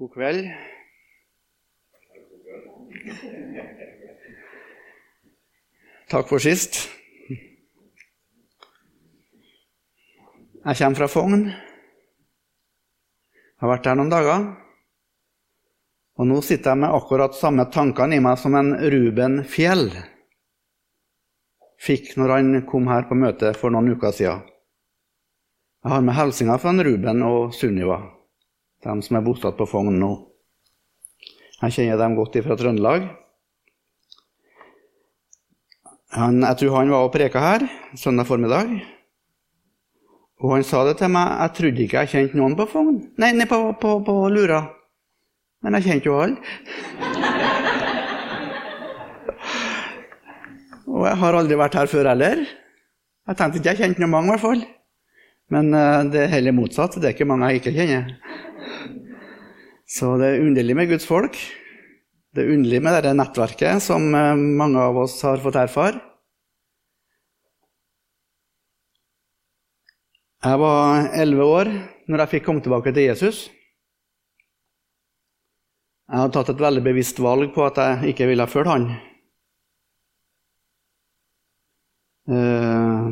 God kveld. Takk for sist. Jeg kommer fra Fogn. Jeg har vært der noen dager. Og nå sitter jeg med akkurat samme tankene i meg som en Ruben Fjell fikk når han kom her på møte for noen uker siden. Jeg har med hilsener fra Ruben og Sunniva, de som er bosatt på Fogn nå. Jeg kjenner dem godt fra Trøndelag. Han, jeg tror han var og preka her søndag formiddag. Og han sa det til meg Jeg trodde ikke jeg kjente noen på Fogn. Nei, nei på, på, på, Lura. Men jeg kjente jo alle. og jeg har aldri vært her før heller. Jeg tenkte ikke jeg kjente noen mange, i hvert fall. Men uh, det er heller motsatt. Det er ikke mange jeg ikke kjenner. Så det er underlig med Guds folk. Det er underlig med dette nettverket som uh, mange av oss har fått erfare. Jeg var elleve år når jeg fikk komme tilbake til Jesus. Jeg hadde tatt et veldig bevisst valg på at jeg ikke ville følge han. Uh,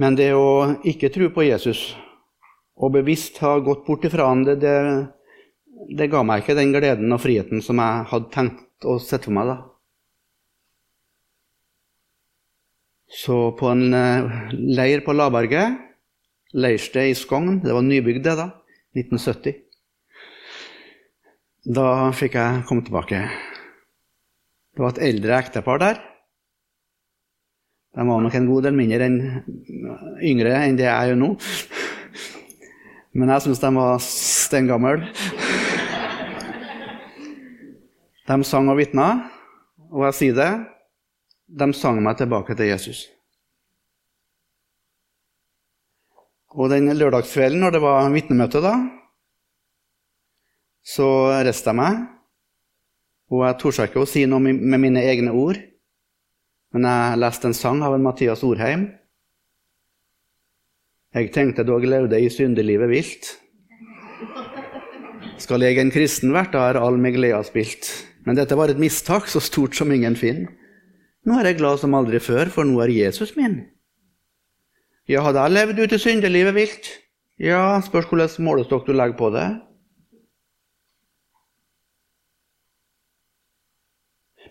men det å ikke tro på Jesus og bevisst ha gått bort ifra ham, det, det, det, ga meg ikke den gleden og friheten som jeg hadde tenkt å sette for meg da. Så på en eh, leir på Laberget, leirsted i Skogn, det var nybygd det da, 1970, da fikk jeg komme tilbake. Det var et eldre ektepar der. De var nok en god del mindre enn yngre enn det jeg er nå. Men jeg syns de var steingamle. De sang og vitna, og jeg sier det de sang meg tilbake til Jesus. Og den lørdagskvelden, når det var vitnemøte, da, så reiste jeg meg. Og jeg torde ikke å si noe med mine egne ord. Men jeg leste en sang av en Mathias Orheim. Jeg tenkte dog levde i syndelivet vilt. Skal jeg en kristen vært, da er all med gleda spilt. Men dette var et mistak så stort som ingen finner. Nå er jeg glad som aldri før, for nå er Jesus min. Ja, hadde jeg levd ut i syndelivet vilt? Ja, spørs hvilken målestokk du legger på det.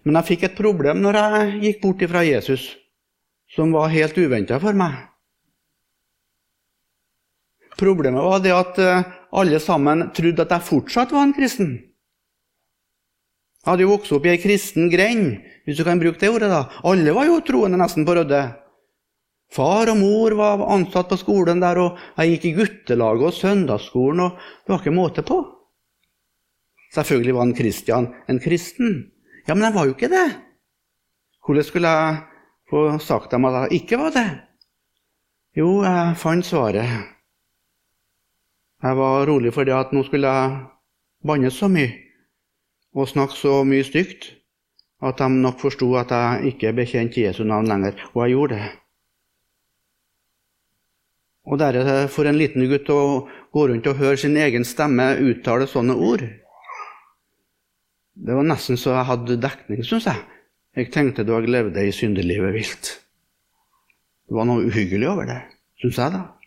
Men jeg fikk et problem når jeg gikk bort fra Jesus, som var helt uventa for meg. Problemet var det at eh, alle sammen trodde at jeg fortsatt var en kristen. Jeg hadde jo vokst opp i ei kristen grend, hvis du kan bruke det ordet. da. Alle var jo troende nesten på Rødde. Far og mor var ansatt på skolen der, og jeg gikk i guttelaget og søndagsskolen, og det var ikke måte på. Selvfølgelig var en Kristian en kristen. Ja, men jeg var jo ikke det. Hvordan skulle jeg få sagt dem at jeg ikke var det? Jo, jeg fant svaret. Jeg var rolig fordi at nå skulle jeg banne så mye og snakke så mye stygt at de nok forsto at jeg ikke bekjente Jesu navn lenger. Og jeg gjorde det. Og det er for en liten gutt å gå rundt og høre sin egen stemme uttale sånne ord. Det var nesten så jeg hadde dekning, syns jeg. Jeg tenkte da jeg levde i syndelivet vilt. Det var noe uhyggelig over det, syns jeg, da.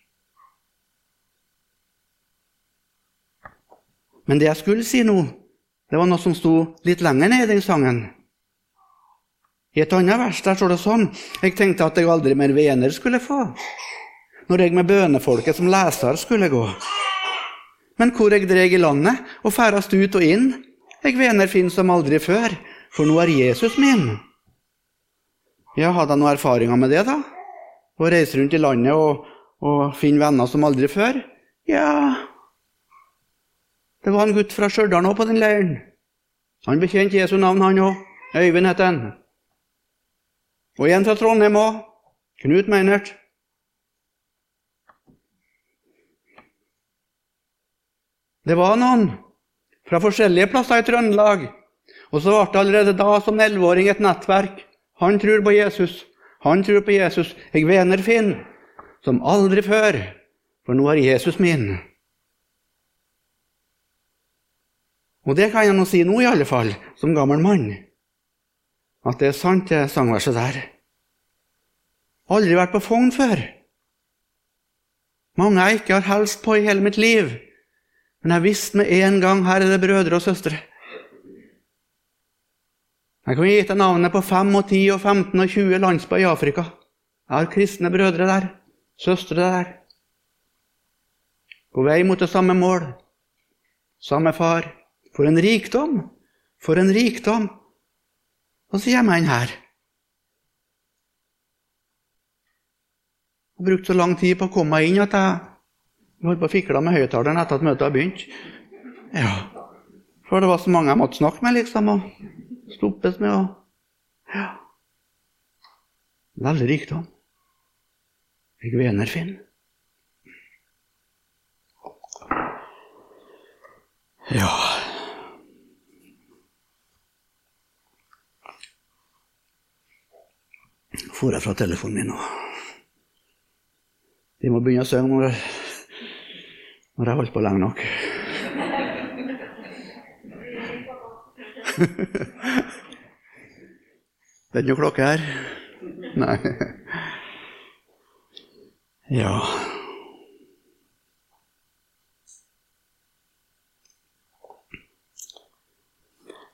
Men det jeg skulle si nå, det var noe som sto litt lenger ned i den sangen. I et annet vers der står det sånn Jeg tenkte at jeg aldri mer venner skulle få. Når jeg med bønefolket som leser skulle gå. Men hvor jeg dreg i landet og ferdast ut og inn, jeg venner finn som aldri før, for nå er Jesus min. Ja, hadde jeg noen erfaringer med det, da? Å reise rundt i landet og, og finne venner som aldri før? Ja Det var en gutt fra Stjørdal òg på den leiren. Han bekjente Jesu navn, han òg. Øyvind het han. Og en fra Trondheim òg. Knut Meinert. Det var noen fra forskjellige plasser i Trøndelag. Og så ble det allerede da som elleveåring et nettverk. Han tror på Jesus. Han tror på Jesus. Jeg vener Finn som aldri før, for nå er Jesus min. Og det kan jeg nå si nå, i alle fall, som gammel mann, at det er sant, det sangverset der. Aldri vært på fogn før. Mange jeg ikke har helst på i hele mitt liv. Men jeg visste med en gang her er det brødre og søstre. Jeg kan gi deg navnet på 5 og 10 og 15 og 20 landsbyer i Afrika. Jeg har kristne brødre der, søstre der. På vei mot det samme mål. Samme far. For en rikdom! For en rikdom! Og så kommer inn her. Jeg har brukt så lang tid på å komme meg inn at jeg holdt på å fikle med høyttaleren etter at møtet hadde begynt. Ja, For det var så mange jeg måtte snakke med, liksom, og stoppes med. og ja. Veldig rikdom. Jeg vener Finn. Ja for jeg fra telefonen min nå. De må begynne å synge når når jeg holder på lenge nok. Det er ikke noe klokke her? Nei. Ja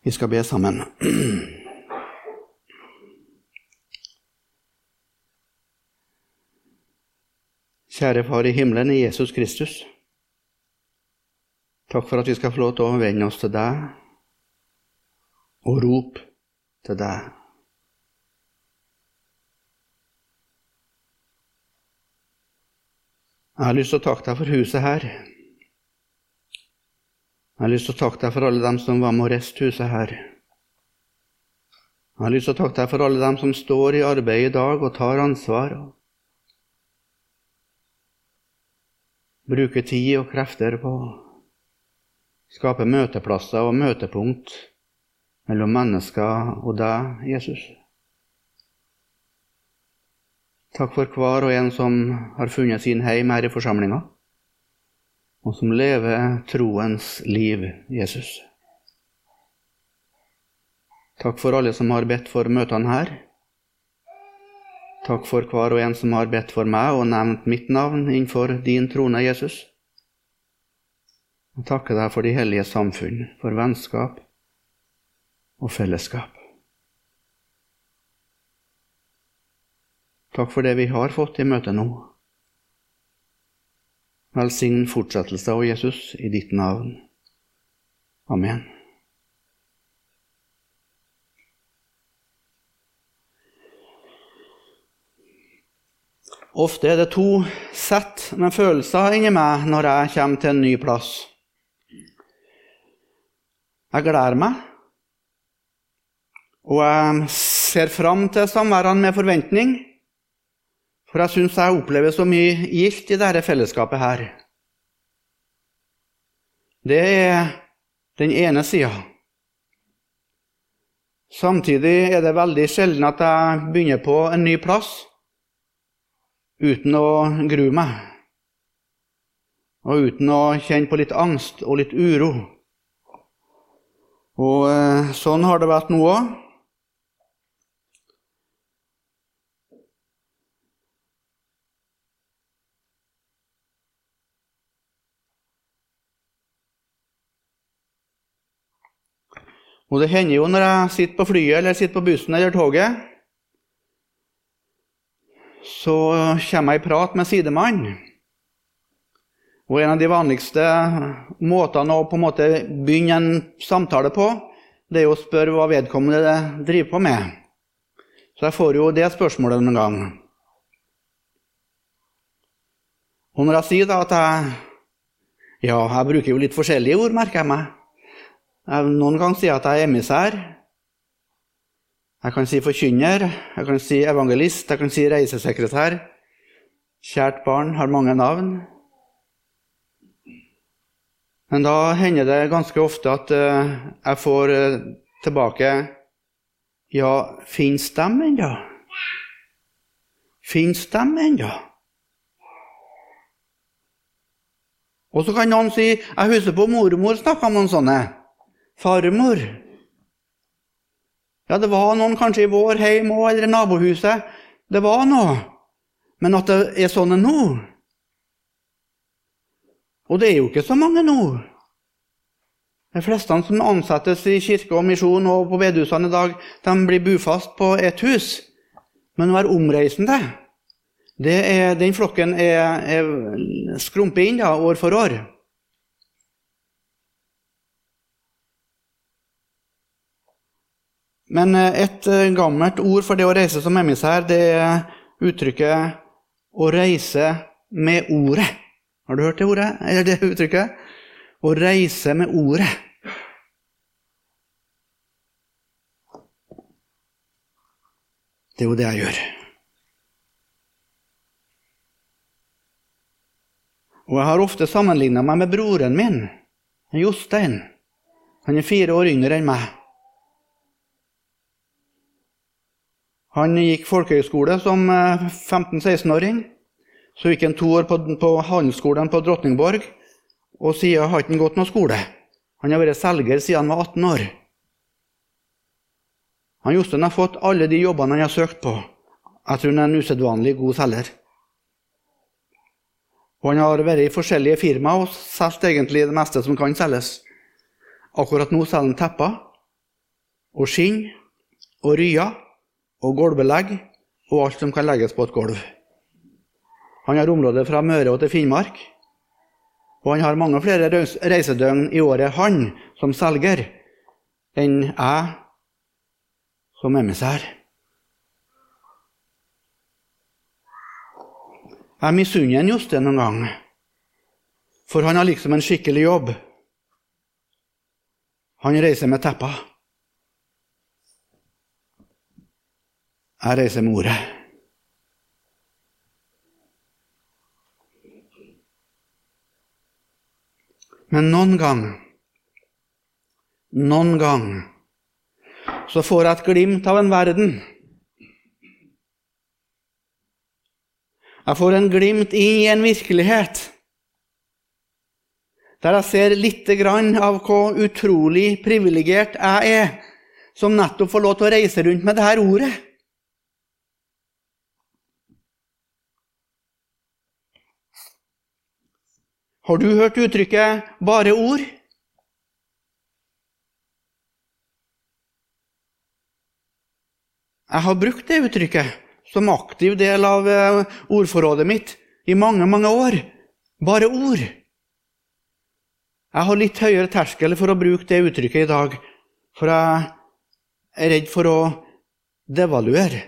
Vi skal be sammen. Kjære Far i himmelen, i Jesus Kristus. Takk for at vi skal få lov til å vende oss til deg og rope til deg. Jeg har lyst til å takke deg for huset her. Jeg har lyst til å takke deg for alle dem som var med og riste huset her. Jeg har lyst til å takke deg for alle dem som står i arbeid i dag og tar ansvar. og bruke tid og krefter på å skape møteplasser og møtepunkt mellom mennesker og deg, Jesus. Takk for hver og en som har funnet sin heim her i forsamlinga, og som lever troens liv, Jesus. Takk for alle som har bedt for møtene her. Takk for hver og en som har bedt for meg og nevnt mitt navn innenfor din trone, Jesus. Og takker deg for de hellige samfunn, for vennskap og fellesskap. Takk for det vi har fått i møte nå. Velsign fortsettelse av Jesus i ditt navn. Amen. Ofte er det to sett med følelser inni meg når jeg kommer til en ny plass. Jeg gleder meg, og jeg ser fram til samværene med forventning. For jeg syns jeg opplever så mye gildt i dette fellesskapet her. Det er den ene sida. Samtidig er det veldig sjelden at jeg begynner på en ny plass uten å grue meg. Og uten å kjenne på litt angst og litt uro. Og eh, sånn har det vært nå òg. Og det hender jo når jeg sitter på flyet eller sitter på bussen eller toget, så kommer jeg i prat med sidemannen. Og En av de vanligste måtene å på en måte begynne en samtale på, det er å spørre hva vedkommende driver på med. Så jeg får jo det spørsmålet noen gang. Og når jeg sier da at jeg Ja, jeg bruker jo litt forskjellige ord, merker jeg meg. Jeg noen ganger sier jeg at jeg er emissær. Jeg kan si forkynner, jeg kan si evangelist, jeg kan si reisesekretær. Kjært barn har mange navn. Men da hender det ganske ofte at eh, jeg får eh, tilbake Ja, fins dem ennå? Fins dem ennå? Og så kan noen si Jeg husker på mormor snakka om noen sånne. farmor. Ja, det var noen kanskje i vår heim òg, eller i nabohuset. Det var noe. Men at det er sånne nå Og det er jo ikke så mange nå. De fleste som ansettes i kirke og misjon og på bedehusene i dag, de blir bufast på et hus. Men å være omreisende, er, den flokken er, er skrumpet inn da, år for år. Men eh, et eh, gammelt ord for det å reise som emissær, det er uttrykket 'å reise med ordet'. Har du hørt det ordet? Eller det uttrykket? Å reise med ordet. Det er jo det jeg gjør. Og jeg har ofte sammenligna meg med broren min, Jostein. Han er fire år yngre enn meg. Han gikk folkehøyskole som 15-16-åring. Eh, Så gikk han to år på, på handelsskolen på Drottningborg, og siden har ikke gått noen skole. Han har vært selger siden han var 18 år. Han Jostein har fått alle de jobbene han har søkt på. Jeg tror han er en usedvanlig god selger. Og han har vært i forskjellige firmaer og solgt egentlig det meste som kan selges. Akkurat nå selger han tepper og skinn og ryer og gulvbelegg og alt som kan legges på et gulv. Han har området fra Møre og til Finnmark. Og han har mange flere reisedøgn i året, han som selger, enn jeg som emissær. Jeg misunner Jostein noen gang, for han har liksom en skikkelig jobb. Han reiser med teppa. Jeg reiser med ordet. Men noen gang, noen gang, så får jeg et glimt av en verden. Jeg får en glimt inn i en virkelighet der jeg ser lite grann av hvor utrolig privilegert jeg er som nettopp får lov til å reise rundt med dette ordet. Har du hørt uttrykket 'bare ord'? Jeg har brukt det uttrykket som aktiv del av eh, ordforrådet mitt i mange, mange år. Bare ord. Jeg har litt høyere terskel for å bruke det uttrykket i dag, for jeg er redd for å devaluere,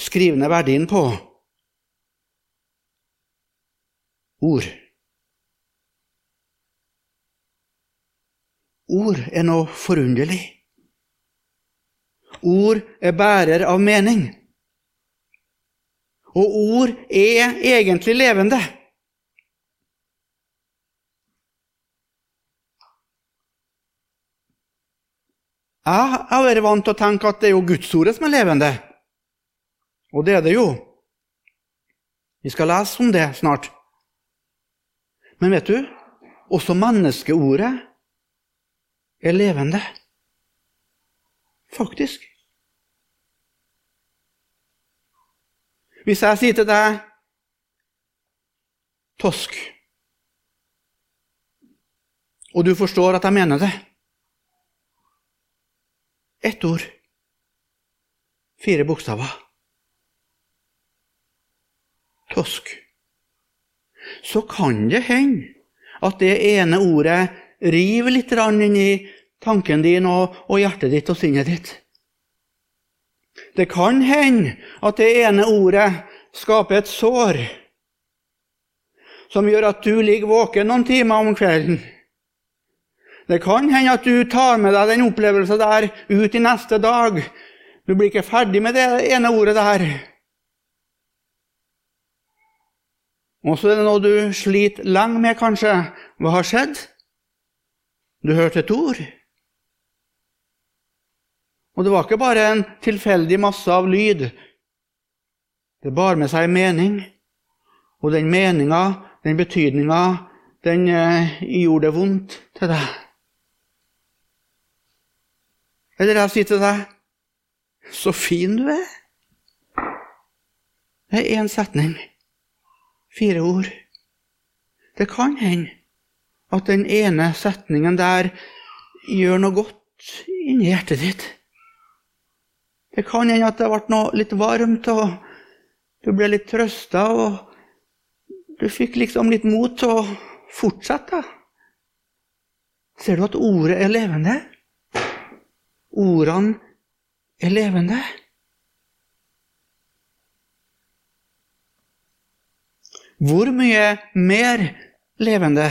skrive ned verdien på ord. Ord er noe forunderlig. Ord er bærer av mening. Og ord er egentlig levende. Jeg har vært vant til å tenke at det er jo Gudsordet som er levende. Og det er det jo. Vi skal lese om det snart. Men vet du, også menneskeordet er levende. Faktisk. Hvis jeg sier til deg tosk, og du forstår at jeg mener det Ett ord. Fire bokstaver. Tosk. Så kan det hende at det ene ordet Riv litt inn i tanken din og, og hjertet ditt og sinnet ditt. Det kan hende at det ene ordet skaper et sår som gjør at du ligger våken noen timer om kvelden. Det kan hende at du tar med deg den opplevelsen der ut i neste dag. Du blir ikke ferdig med det ene ordet der. Og så er det noe du sliter lenge med, kanskje. Hva har skjedd? Du hørte et ord. Og det var ikke bare en tilfeldig masse av lyd. Det bar med seg mening. Og den meninga, den betydninga, den eh, gjorde det vondt til deg. Eller jeg sier til deg Så fin du er. Det er én setning. Fire ord. Det kan hende at den ene setningen der gjør noe godt inni hjertet ditt. Det kan hende at det ble noe litt varmt, og du ble litt trøsta, og du fikk liksom litt mot til å fortsette. Ser du at ordet er levende? Ordene er levende. Hvor mye mer levende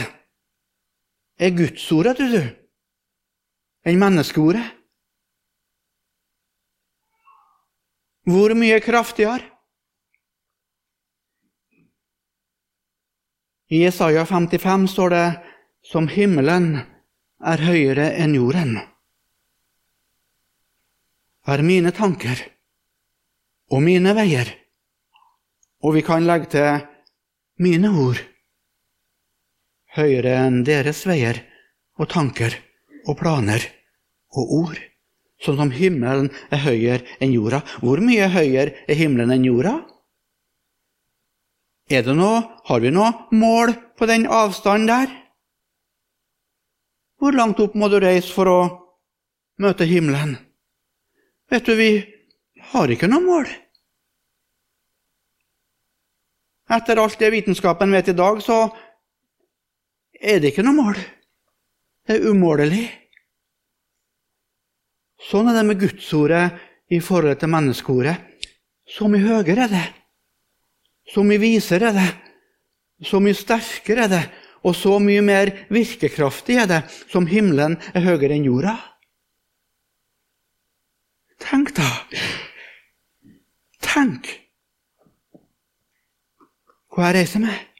er Gudsordet, du, du, enn menneskeordet? Hvor mye kraftigere? I Isaiah 55 står det som himmelen er høyere enn jorden, er mine tanker og mine veier, og vi kan legge til mine ord, høyere enn deres veier og tanker og planer og ord, sånn som himmelen er høyere enn jorda. Hvor mye høyere er himmelen enn jorda? Er det noe, har vi noe mål på den avstanden der? Hvor langt opp må du reise for å møte himmelen? Vet du, vi har ikke noe mål. Etter alt det vitenskapen vet i dag, så er det ikke noe mål. Det er umålelig. Sånn er det med Gudsordet i forhold til menneskeordet. Så mye høyere er det. Så mye visere er det. Så mye sterkere er det og så mye mer virkekraftig er det som himmelen er høyere enn jorda. Tenk, da. Tenk hvor jeg reiser med.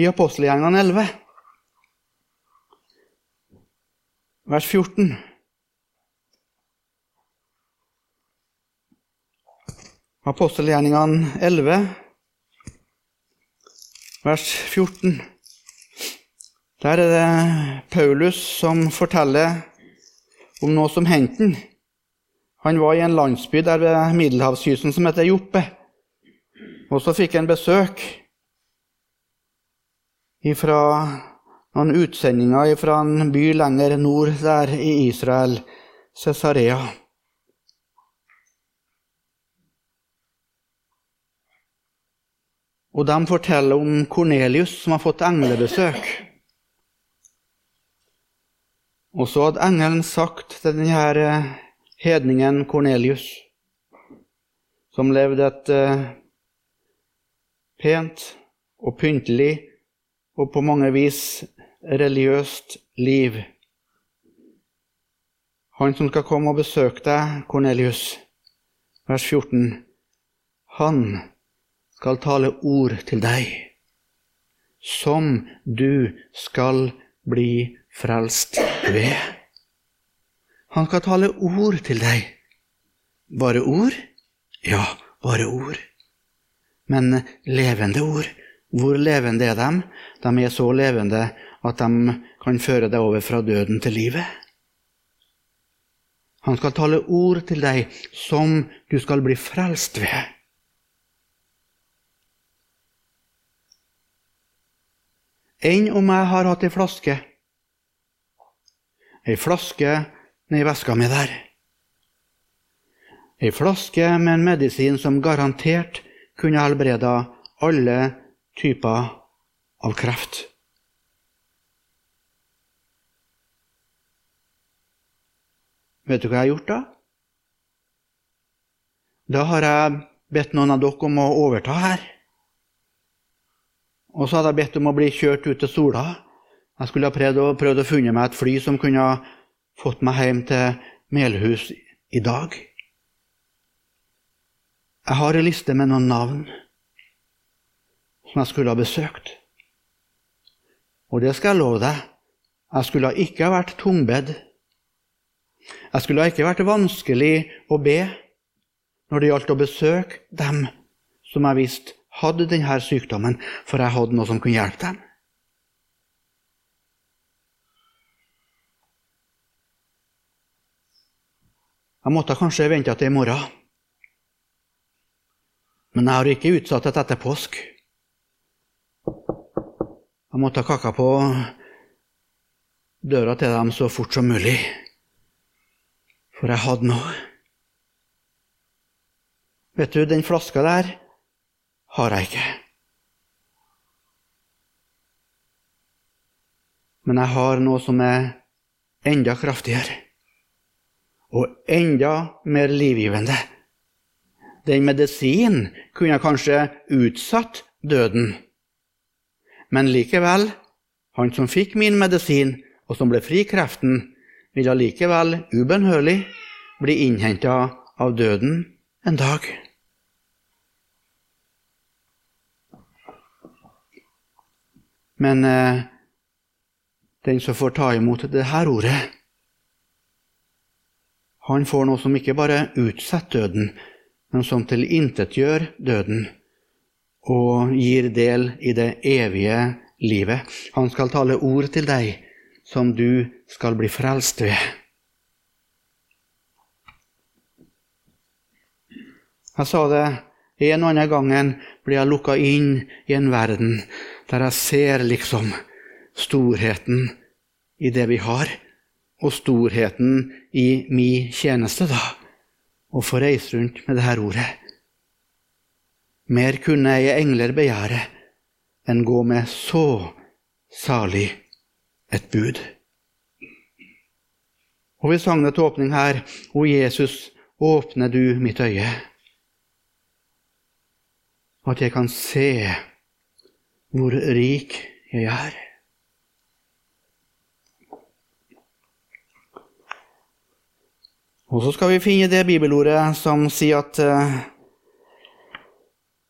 I apostelgjerningene 11, vers 14 Apostelgjerningene 11, vers 14. Der er det Paulus som forteller om noe som hendte han. Han var i en landsby der ved middelhavskysten som heter Joppe. Og så fikk han besøk fra noen utsendinger fra en by lenger nord der i Israel, Cesarea. Og de forteller om Kornelius som har fått englebesøk. Og så hadde engelen sagt til denne eh, hedningen Kornelius, som levde et uh, pent og pyntelig og på mange vis religiøst liv. Han som skal komme og besøke deg, Kornelius, vers 14, han skal tale ord til deg, som du skal bli frelst ved. Han skal tale ord til deg. Bare ord? Ja, bare ord. Men levende ord. Hvor levende er de? De er så levende at de kan føre deg over fra døden til livet. Han skal tale ord til deg som du skal bli frelst ved. enn om jeg har hatt ei flaske. Ei flaske nedi veska mi der. Ei flaske med en medisin som garantert kunne helbreda alle typer av kreft. Vet du hva jeg har gjort da? Da har jeg bedt noen av dere om å overta her. Og så hadde jeg bedt om å bli kjørt ut til Sola. Jeg skulle ha prøvd å, prøvd å funne meg et fly som kunne ha fått meg hjem til Melhus i dag. Jeg har ei liste med noen navn som jeg skulle ha besøkt. Og det skal jeg love deg, jeg skulle ikke ha vært tungbedd. Jeg skulle ikke ha vært vanskelig å be når det gjaldt å besøke dem som jeg visste hadde denne sykdommen, for jeg hadde noe som kunne hjelpe dem. Jeg måtte kanskje vente til i morgen, men jeg har ikke utsatt dette etter påske. Jeg måtte ha kakka på døra til dem så fort som mulig, for jeg hadde noe. Vet du, den flaska der har jeg ikke. Men jeg har noe som er enda kraftigere og enda mer livgivende. Den medisinen kunne kanskje utsatt døden, men likevel, han som fikk min medisin, og som ble fri kreften, vil allikevel ubønnhørlig bli innhenta av døden en dag. Men eh, den som får ta imot det her ordet, han får noe som ikke bare utsetter døden, men som tilintetgjør døden og gir del i det evige livet. Han skal tale ord til deg som du skal bli frelst ved. Jeg sa det en og annen gangen blir jeg lukka inn i en verden der jeg ser liksom storheten i det vi har, og storheten i min tjeneste, da, og få reise rundt med det her ordet. Mer kunne ei engler begjære enn gå med så salig et bud. Og vi sang det til åpning her. O Jesus, åpne du mitt øye. At jeg kan se hvor rik jeg er. Og så skal vi finne det bibelordet som sier at uh,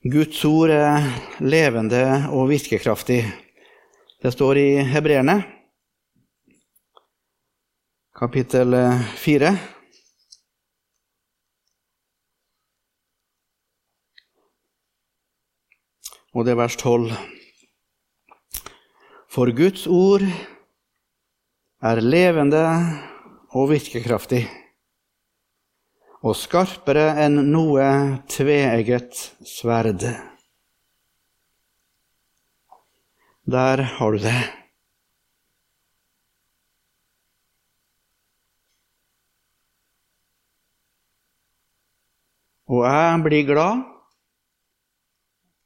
Guds ord er levende og virkekraftig. Det står i Hebreerne, kapittel 4. Og det er vers 12. For Guds ord er levende og virkekraftig og skarpere enn noe tveegget sverd. Der har du det. Og jeg blir glad.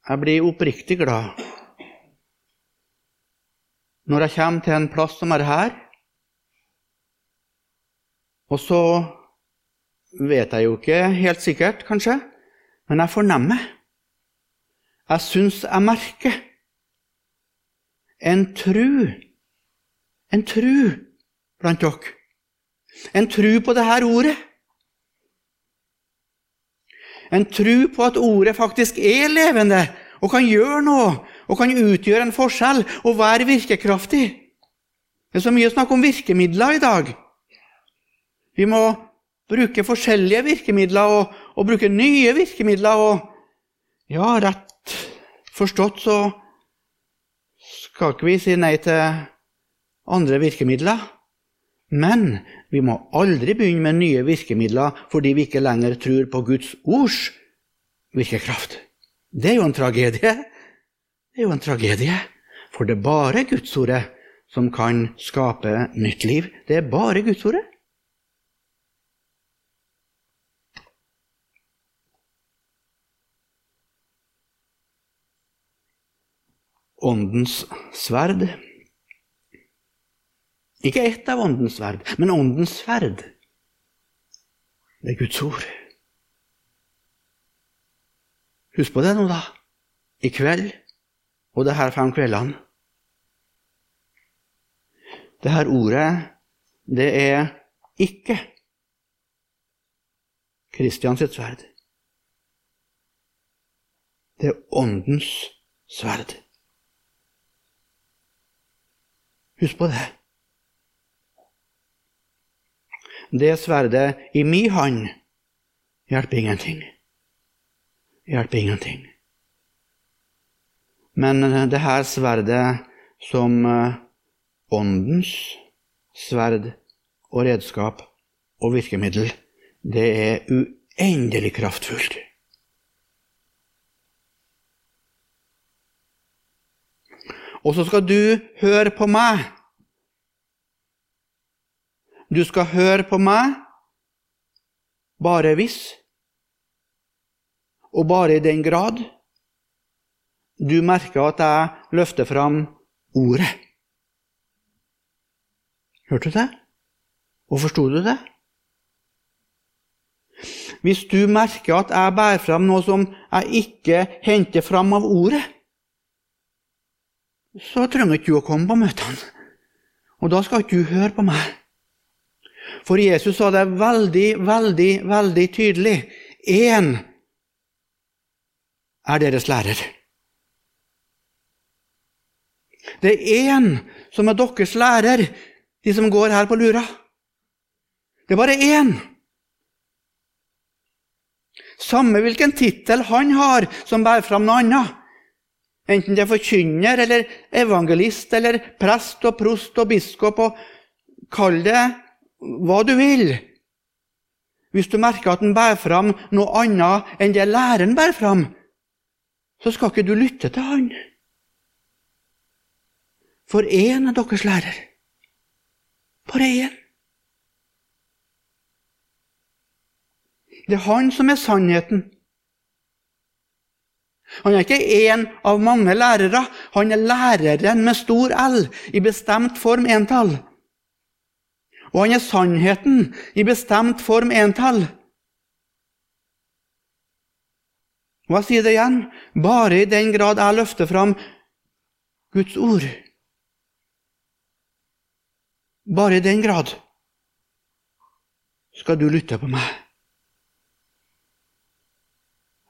Jeg blir oppriktig glad når jeg kommer til en plass som er her, og så vet jeg jo ikke helt sikkert, kanskje, men jeg fornemmer. Jeg syns jeg merker en tru, en tru blant dere. En tru på det her ordet. En tru på at ordet faktisk er levende og kan gjøre noe og kan utgjøre en forskjell og være virkekraftig. Det er så mye snakk om virkemidler i dag. Vi må bruke forskjellige virkemidler og, og bruke nye virkemidler. Og ja, rett forstått så skal ikke vi si nei til andre virkemidler. Men vi må aldri begynne med nye virkemidler fordi vi ikke lenger tror på Guds ords virkekraft. Det er jo en tragedie. Det er jo en tragedie. For det er bare Gudsordet som kan skape nytt liv. Det er bare Gudsordet. Åndens sverd. Ikke ett av åndens sverd, men åndens sverd. Det er Guds ord. Husk på det nå, da. I kveld og det her fem kveldene. Det her ordet, det er ikke Kristians sverd. Det er åndens sverd. Husk på det. Det sverdet i mi hånd hjelper ingenting. Hjelper ingenting. Men det her sverdet som eh, åndens sverd og redskap og virkemiddel, det er uendelig kraftfullt. Og så skal du høre på meg. Du skal høre på meg bare hvis, og bare i den grad, du merker at jeg løfter fram ordet. Hørte du det? Og forsto du det? Hvis du merker at jeg bærer fram noe som jeg ikke henter fram av ordet, så trenger ikke du å komme på møtene. Og da skal ikke du høre på meg. For Jesus sa det veldig, veldig, veldig tydelig. Én er deres lærer. Det er én som er deres lærer, de som går her på Lura. Det er bare én. Samme hvilken tittel han har som bærer fram noe annet. Enten det er forkynner eller evangelist eller prest og prost og biskop og Kall det hva du vil. Hvis du merker at den bærer fram noe annet enn det læreren bærer fram, så skal ikke du lytte til han. For én er deres lærer. Bare én. Det er han som er sannheten. Han er ikke én av mange lærere. Han er læreren med stor L, i bestemt form entall. Og han er sannheten i bestemt form entall. Hva sier det igjen? Bare i den grad jeg løfter fram Guds ord. Bare i den grad skal du lytte på meg.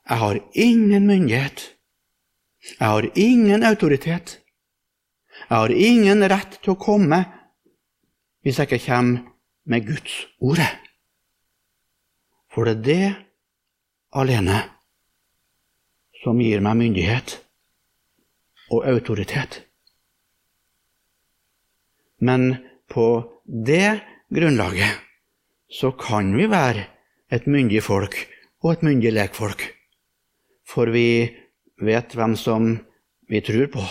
Jeg har ingen myndighet. Jeg har ingen autoritet. Jeg har ingen rett til å komme hvis jeg ikke kommer med Guds ord. For det er det alene som gir meg myndighet og autoritet. Men på det grunnlaget så kan vi være et myndig folk og et myndig lekfolk for vi vet hvem som vi tror på.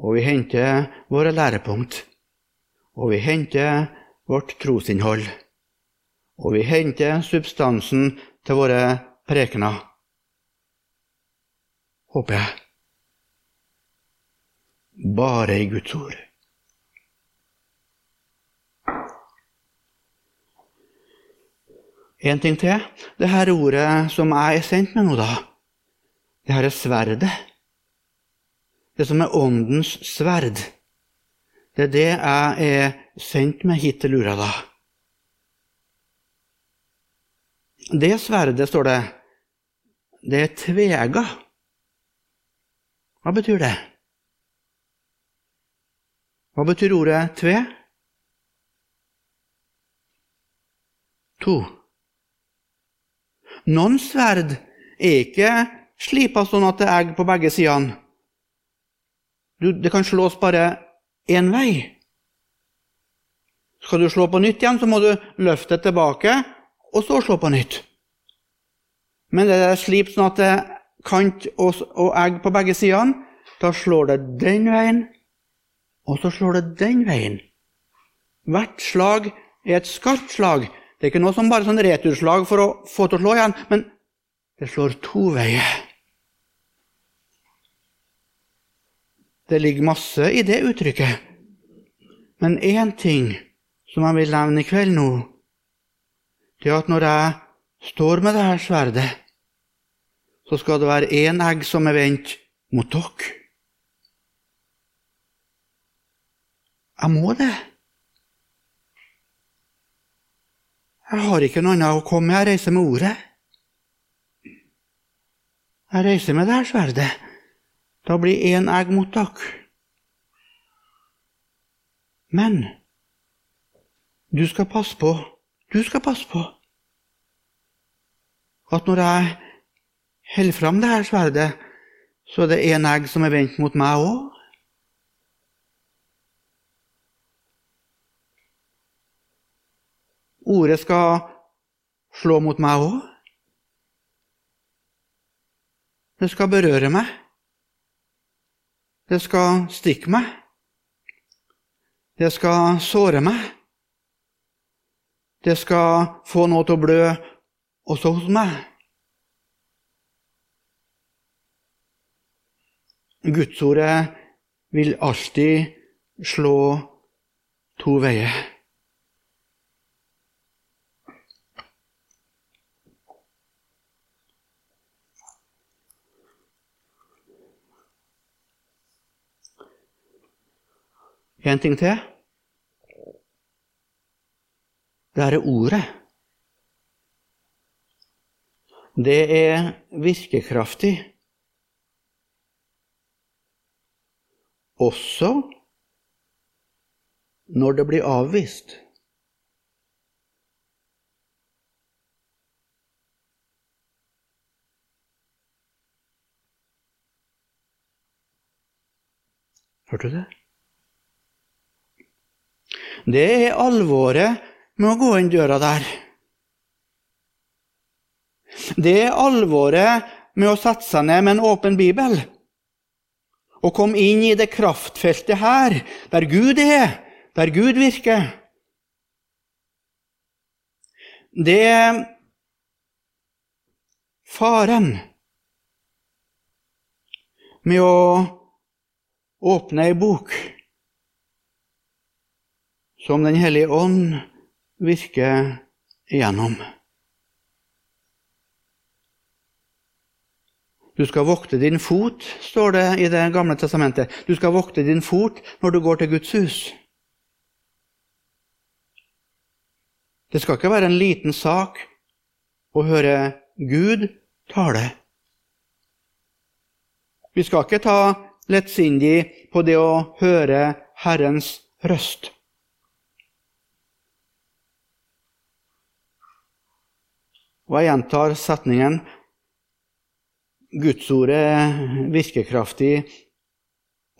Og vi henter våre lærepunkt, og vi henter vårt trosinnhold. Og vi henter substansen til våre prekener. Håper jeg. Bare i Guds ord. En ting til. Det her ordet som jeg er sendt med nå, da. Det her er sverdet. Det som er åndens sverd. Det er det jeg er sendt med hit til Lura, da. Det sverdet, står det, det er tvega. Hva betyr det? Hva betyr ordet tve? To. Noen sverd er ikke slipa sånn at det er egg på begge sidene. det kan slås bare én vei. Skal du slå på nytt igjen, så må du løfte det tilbake, og så slå på nytt. Men det er slipt sånn at det er kant og, og egg på begge sidene. Da slår det den veien, og så slår det den veien. Hvert slag er et skarpt slag. Det er ikke noe som bare sånn returslag for å få til å slå igjen, men det slår to veier. Det ligger masse i det uttrykket. Men én ting som jeg vil nevne i kveld nå, det er at når jeg står med dette sverdet, så skal det være én egg som er vendt mot dere. Jeg må det. Jeg har ikke noe annet å komme med. Jeg reiser med ordet. Jeg reiser med det her sverdet. Da blir én egg mot dere. Men du skal passe på, du skal passe på at når jeg holder fram det her sverdet, så er det én egg som er vendt mot meg òg. Ordet skal slå mot meg òg. Det skal berøre meg. Det skal stikke meg. Det skal såre meg. Det skal få noe til å blø også hos meg. Gudsordet vil alltid slå to veier. En ting til. Det er ordet. Det er virkekraftig. Også når det blir avvist. Hørte du det? Det er alvoret med å gå inn døra der. Det er alvoret med å sette seg ned med en åpen bibel og komme inn i det kraftfeltet her, der Gud er, der Gud virker. Det er faren med å åpne ei bok som Den hellige ånd virker igjennom. Du skal vokte din fot, står det i Det gamle testamentet. Du skal vokte din fot når du går til Guds hus. Det skal ikke være en liten sak å høre Gud tale. Vi skal ikke ta lettsindig på det å høre Herrens røst. Og jeg gjentar setningen Gudsordet virker kraftig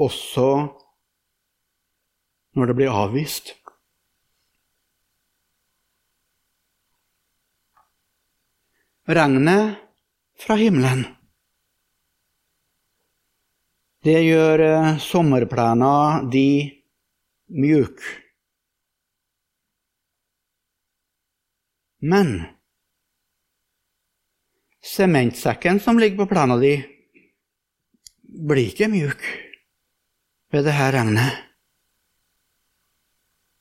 også når det blir avvist. Regnet fra himmelen. Det gjør eh, sommerplena de mjuk. Men Sementsekken som ligger på plena di, blir ikke mjuk ved det her regnet.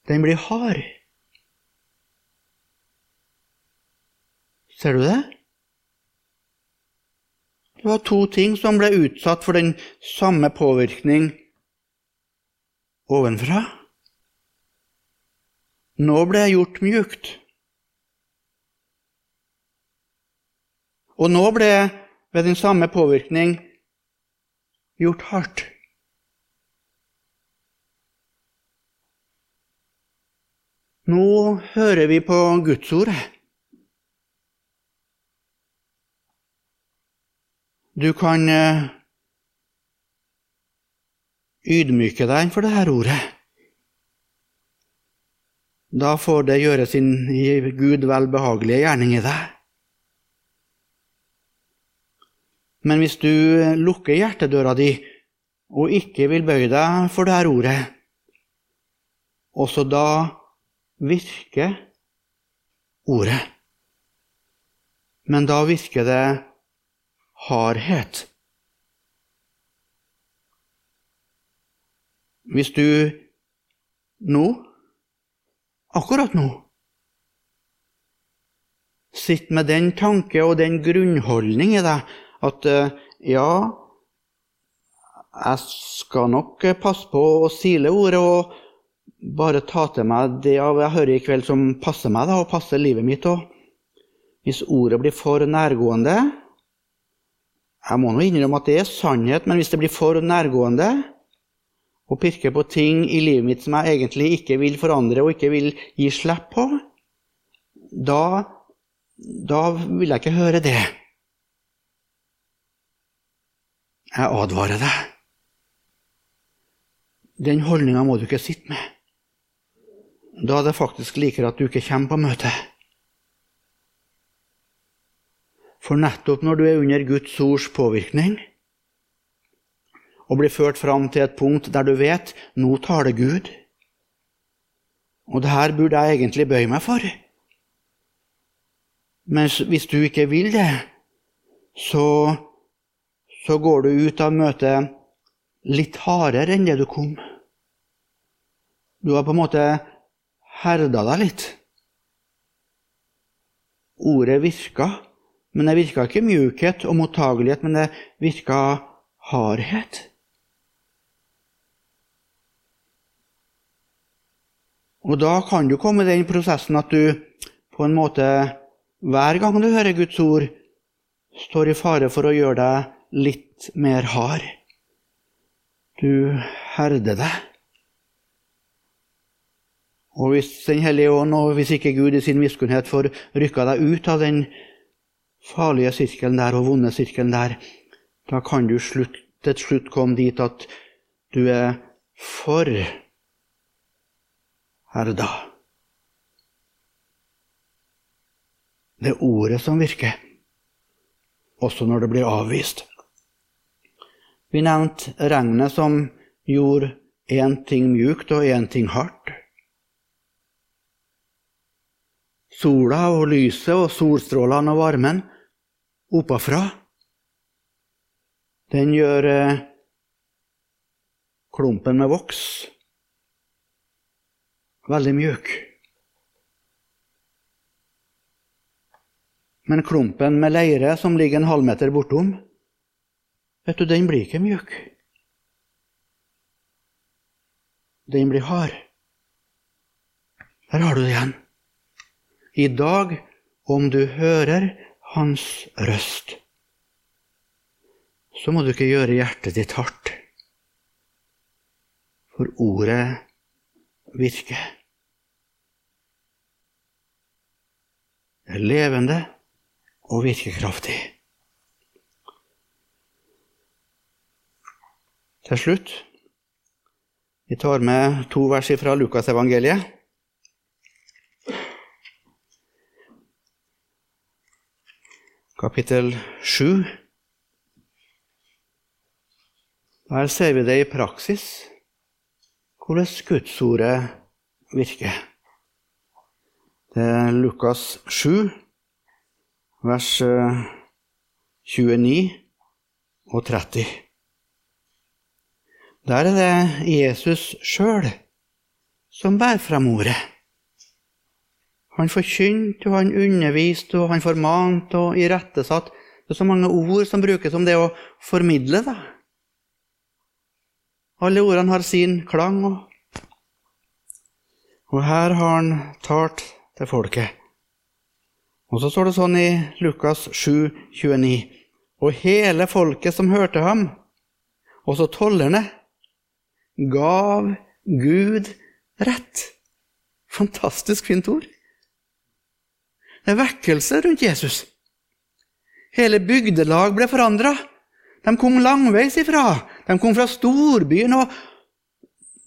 Den blir hard. Ser du det? Det var to ting som ble utsatt for den samme påvirkning ovenfra. Nå ble jeg gjort mjukt. Og nå ble ved den samme påvirkning gjort hardt. Nå hører vi på Guds ord. Du kan eh, ydmyke deg for dette ordet. Da får det gjøre sin Gud vel behagelige gjerning i deg. Men hvis du lukker hjertedøra di og ikke vil bøye deg for det her ordet, også da virker ordet. Men da virker det hardhet. Hvis du nå, akkurat nå, sitter med den tanke og den grunnholdning i deg at eh, ja, jeg skal nok passe på å sile ordet og bare ta til meg det jeg hører i kveld som passer meg da, og passer livet mitt òg. Hvis ordet blir for nærgående Jeg må nå innrømme at det er sannhet, men hvis det blir for nærgående og pirker på ting i livet mitt som jeg egentlig ikke vil forandre og ikke vil gi slipp på, da, da vil jeg ikke høre det. Jeg advarer deg. Den holdninga må du ikke sitte med. Da er det faktisk likere at du ikke kommer på møtet. For nettopp når du er under Guds ords påvirkning, og blir ført fram til et punkt der du vet nå taler Gud, og det her burde jeg egentlig bøye meg for Men hvis du ikke vil det, så, så går du ut av møtet litt hardere enn det du kom. Du har på en måte herda deg litt. Ordet virka, men det virka ikke mjukhet og mottagelighet, men det virka hardhet. Og da kan du komme i den prosessen at du på en måte hver gang du hører Guds ord, står i fare for å gjøre deg litt mer hard. Du herder deg. Og hvis Den hellige ånd, og hvis ikke Gud i sin miskunnhet får rykka deg ut av den farlige sirkelen der og vonde sirkelen der, da kan du slutt, til slutt komme dit at du er for herda. Det er ordet som virker, også når det blir avvist. Vi nevnte regnet som gjorde én ting mjukt og én ting hardt. Sola og lyset og solstrålene og varmen oppafra, den gjør eh, klumpen med voks veldig mjuk. Men klumpen med leire som ligger en halvmeter bortom, vet du, den blir ikke mjuk. Den blir hard. Der har du det igjen. I dag, om du hører Hans røst, så må du ikke gjøre hjertet ditt hardt. For ordet virker. Det er levende og virkekraftig. Til slutt vi tar med to vers fra Lukasevangeliet. Kapittel 7. Der ser vi det i praksis, hvordan Gudsordet virker. Det er Lukas 7, vers 29 eh, og 30. Der er det Jesus sjøl som bærer fram ordet. Han forkynte, og han underviste, og han formante og irettesatt. Det er så mange ord som brukes om det å formidle. da. Alle ordene har sin klang. Og, og her har han talt til folket. Og så står det sånn i Lukas 7, 29. Og hele folket som hørte ham, også tollerne, gav Gud rett. Fantastisk fint ord. Det er vekkelse rundt Jesus. Hele bygdelag ble forandra. De kom langveis ifra. De kom fra storbyen, og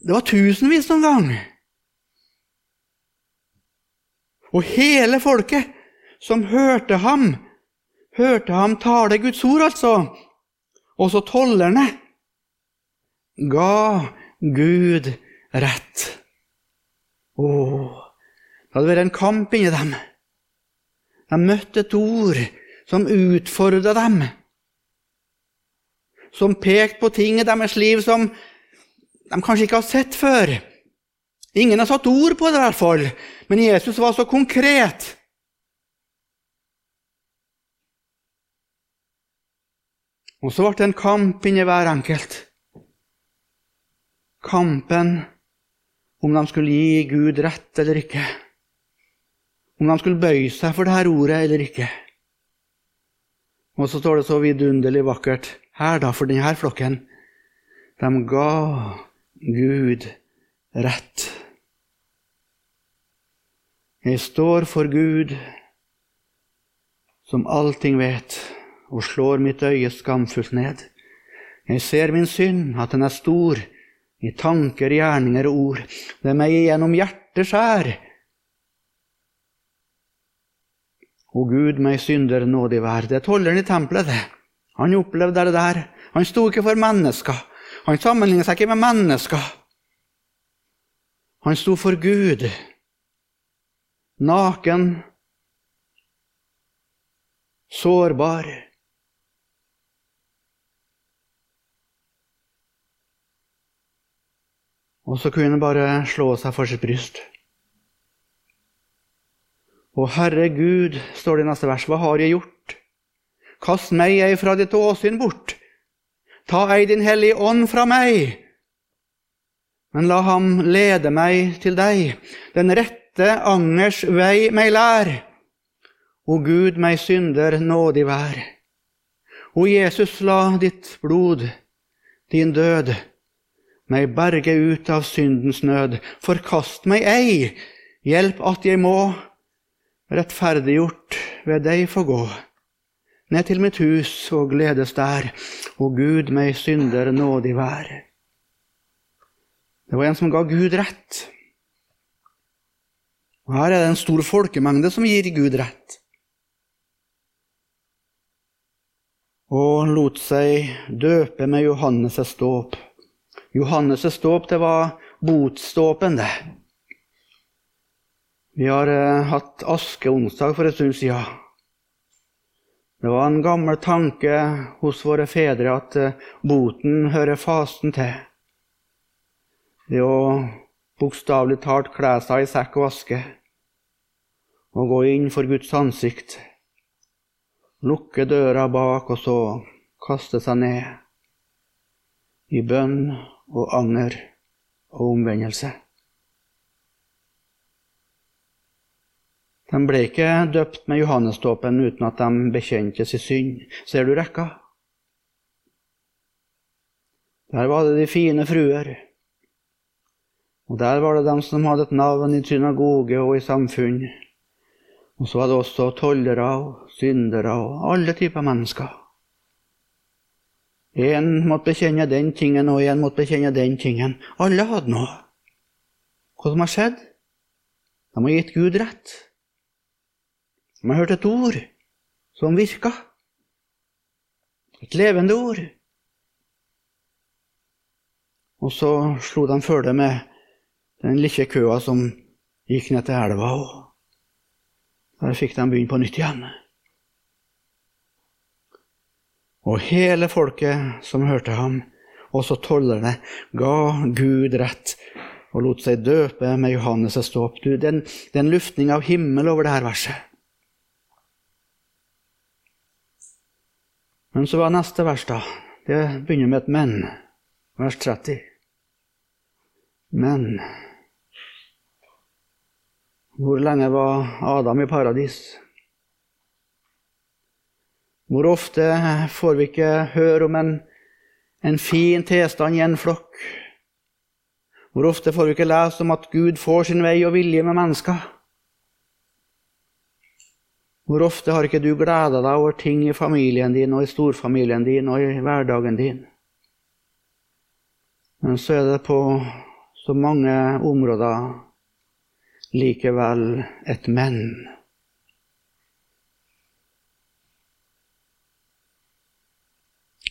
det var tusenvis noen gang. Og hele folket som hørte ham, hørte ham tale Guds ord, altså. Også tollerne ga Gud rett. Å, det hadde vært en kamp inni dem. De møtte et ord som utfordra dem. Som pekte på ting i deres liv som de kanskje ikke har sett før. Ingen har satt ord på det, i hvert fall, men Jesus var så konkret. Og så ble det en kamp inni hver enkelt kampen om de skulle gi Gud rett eller ikke. Om de skulle bøye seg for dette ordet eller ikke. Og så står det så vidunderlig vakkert her, da, for denne flokken. De ga Gud rett. Jeg står for Gud, som allting vet, og slår mitt øye skamfullt ned. Jeg ser min synd, at den er stor, i tanker, gjerninger og ord. Det er meg gjennom hjertet skjær. Å Gud, meg synder nådig vær. Det er tolleren i tempelet, det. Han opplevde det der. Han sto ikke for mennesker. Han sammenlignet seg ikke med mennesker. Han sto for Gud. Naken, sårbar. Og så kunne han bare slå seg for sitt bryst. Å Herre Gud, står det i neste vers, hva har jeg gjort? Kast meg ei fra ditt åsyn bort. Ta ei din hellige ånd fra meg. Men la ham lede meg til deg, den rette angers vei meg lær. O Gud, meg synder nådig vær. O Jesus, la ditt blod, din død, meg berge ut av syndens nød. Forkast meg ei, hjelp at jeg må, rettferdiggjort ved deg få gå. Ned til mitt hus og gledes der, og Gud, meg synder nådig vær. Det var en som ga Gud rett. Og Her er det en stor folkemengde som gir Gud rett. Og lot seg døpe med Johannes' dåp. Johannes' ståp, det var botståpen, det. Vi har eh, hatt askeonsdag for en stund siden. Det var en gammel tanke hos våre fedre at eh, boten hører fasten til. Det å bokstavelig talt kle seg i sekk og aske og gå inn for Guds ansikt, lukke døra bak og så kaste seg ned i bønn og anger og omvendelse. De ble ikke døpt med Johannesdåpen uten at de bekjente sin synd. Ser du rekka? Der var det de fine fruer. Og der var det dem som hadde et navn i synagoge og i samfunn. Og så var det også tollere og syndere og alle typer mennesker. Én måtte bekjenne den tingen, og én måtte bekjenne den tingen. Alle hadde noe. Hva som har skjedd? De har gitt Gud rett. De har hørt et ord som virka. Et levende ord. Og så slo de følge med den lille køa som gikk ned til elva. og Der fikk de begynne på nytt igjen. Og hele folket som hørte ham, også tollerne, ga Gud rett og lot seg døpe med Johannes' dåp. Det er en luftning av himmel over dette verset. Men så var neste vers, da. Det begynner med et 'men'. Vers 30. Men Hvor lenge var Adam i paradis? Hvor ofte får vi ikke høre om en, en fin tilstand i en flokk? Hvor ofte får vi ikke lese om at Gud får sin vei og vilje med mennesker? Hvor ofte har ikke du gleda deg over ting i familien din og i storfamilien din og i hverdagen din? Men så er det på så mange områder likevel et men.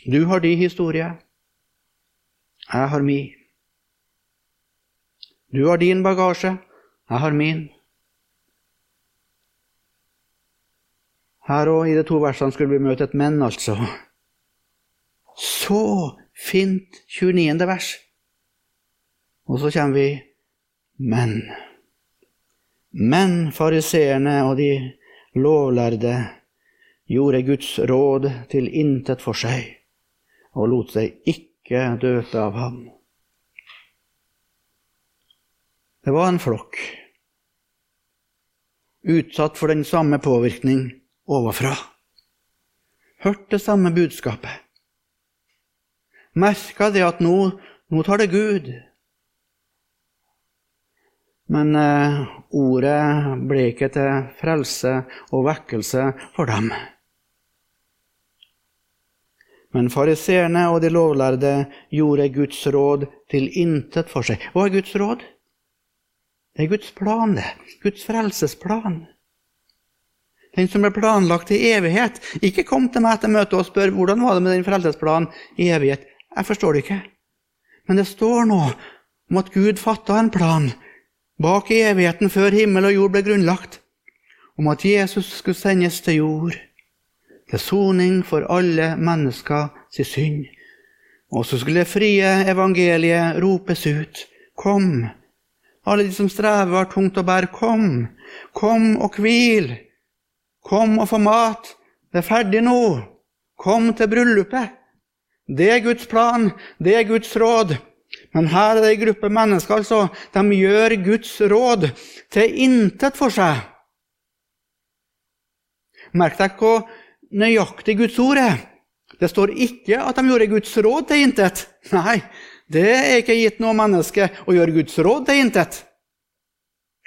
Du har din historie. Jeg har min. Du har din bagasje. Jeg har min. Her òg, i de to versene, skulle vi møte et menn, altså. Så fint 29. vers. Og så kommer vi men. Men fariseerne og de lovlærde gjorde Guds råd til intet for seg og lot seg ikke døpe av ham. Det var en flokk, utsatt for den samme påvirkning ovenfra. Hørt det samme budskapet. Merka det at nå, nå tar det Gud. Men eh, ordet ble ikke til frelse og vekkelse for dem. Men fariseerne og de lovlærde gjorde Guds råd til intet for seg. Hva er Guds råd? Det er Guds plan, det. Guds frelsesplan. den som ble planlagt i evighet. Ikke kom til meg etter møtet og spør hvordan var det med den frelsesplanen i evighet. Jeg forstår det ikke. Men det står nå om at Gud fatta en plan bak i evigheten før himmel og jord ble grunnlagt, om at Jesus skulle sendes til jord til soning for alle mennesker sin synd. Og så skulle det frie evangeliet ropes ut. Kom, alle de som strever har tungt å bære, kom. Kom og hvil. Kom og få mat. Det er ferdig nå. Kom til bryllupet. Det er Guds plan, det er Guds råd. Men her er det en gruppe mennesker altså, de gjør Guds råd til intet for seg. Merk deg hvor nøyaktig Guds ord er. Det står ikke at de gjorde Guds råd til intet. Nei, det er ikke gitt noe menneske å gjøre Guds råd til intet.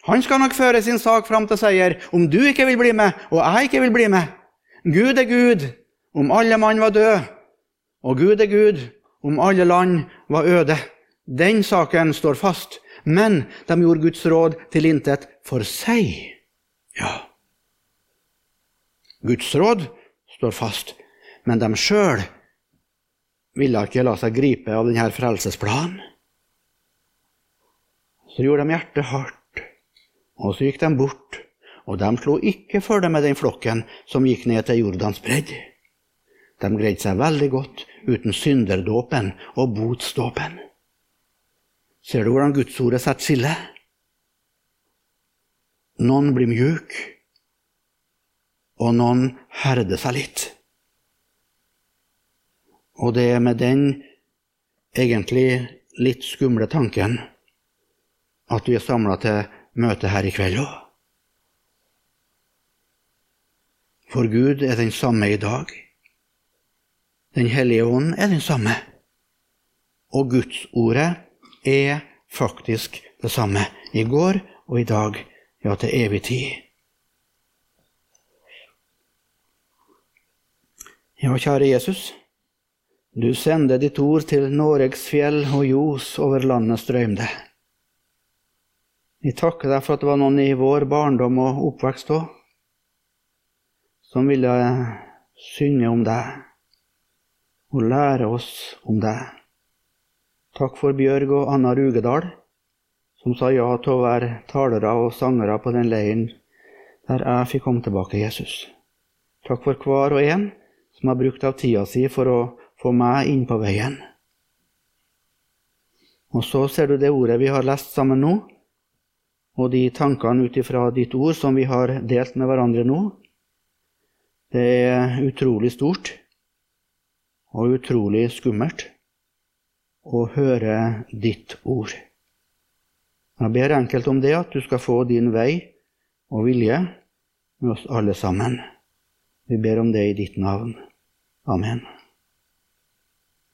Han skal nok føre sin sak fram til seier om du ikke vil bli med, og jeg ikke vil bli med. Gud er Gud om alle mann var døde, og Gud er Gud om alle land var øde. Den saken står fast, men de gjorde Guds råd til intet for seg. Ja. Guds råd står fast, men de sjøl ville ikke la seg gripe av denne frelsesplanen. Så gjorde de hjertet hardt, og så gikk de bort. Og de slo ikke følge med den flokken som gikk ned til Jordans bredd. De greide seg veldig godt uten synderdåpen og botsdåpen. Ser du hvordan Gudsordet setter skille? Noen blir mjuk, og noen herder seg litt. Og det er med den egentlig litt skumle tanken at vi er samla til møte her i kveld òg. For Gud er den samme i dag. Den hellige ånd er den samme. Og Gudsordet er faktisk det samme i går og i dag, ja, til evig tid. Ja, kjære Jesus. Du sende ditt ord til Noregs fjell og ljos over landet strømde. Vi takker deg for at det var noen i vår barndom og oppvekst òg som ville synge om deg og lære oss om deg. Takk for Bjørg og Anna Rugedal, som sa ja til å være talere og sangere på den leiren der jeg fikk komme tilbake, Jesus. Takk for hver og en som har brukt av tida si for å få meg inn på veien. Og så ser du det ordet vi har lest sammen nå, og de tankene ut ifra ditt ord som vi har delt med hverandre nå. Det er utrolig stort og utrolig skummelt å høre ditt ord. Jeg ber enkelt om det, at du skal få din vei og vilje med oss alle sammen. Vi ber om det i ditt navn. Amen.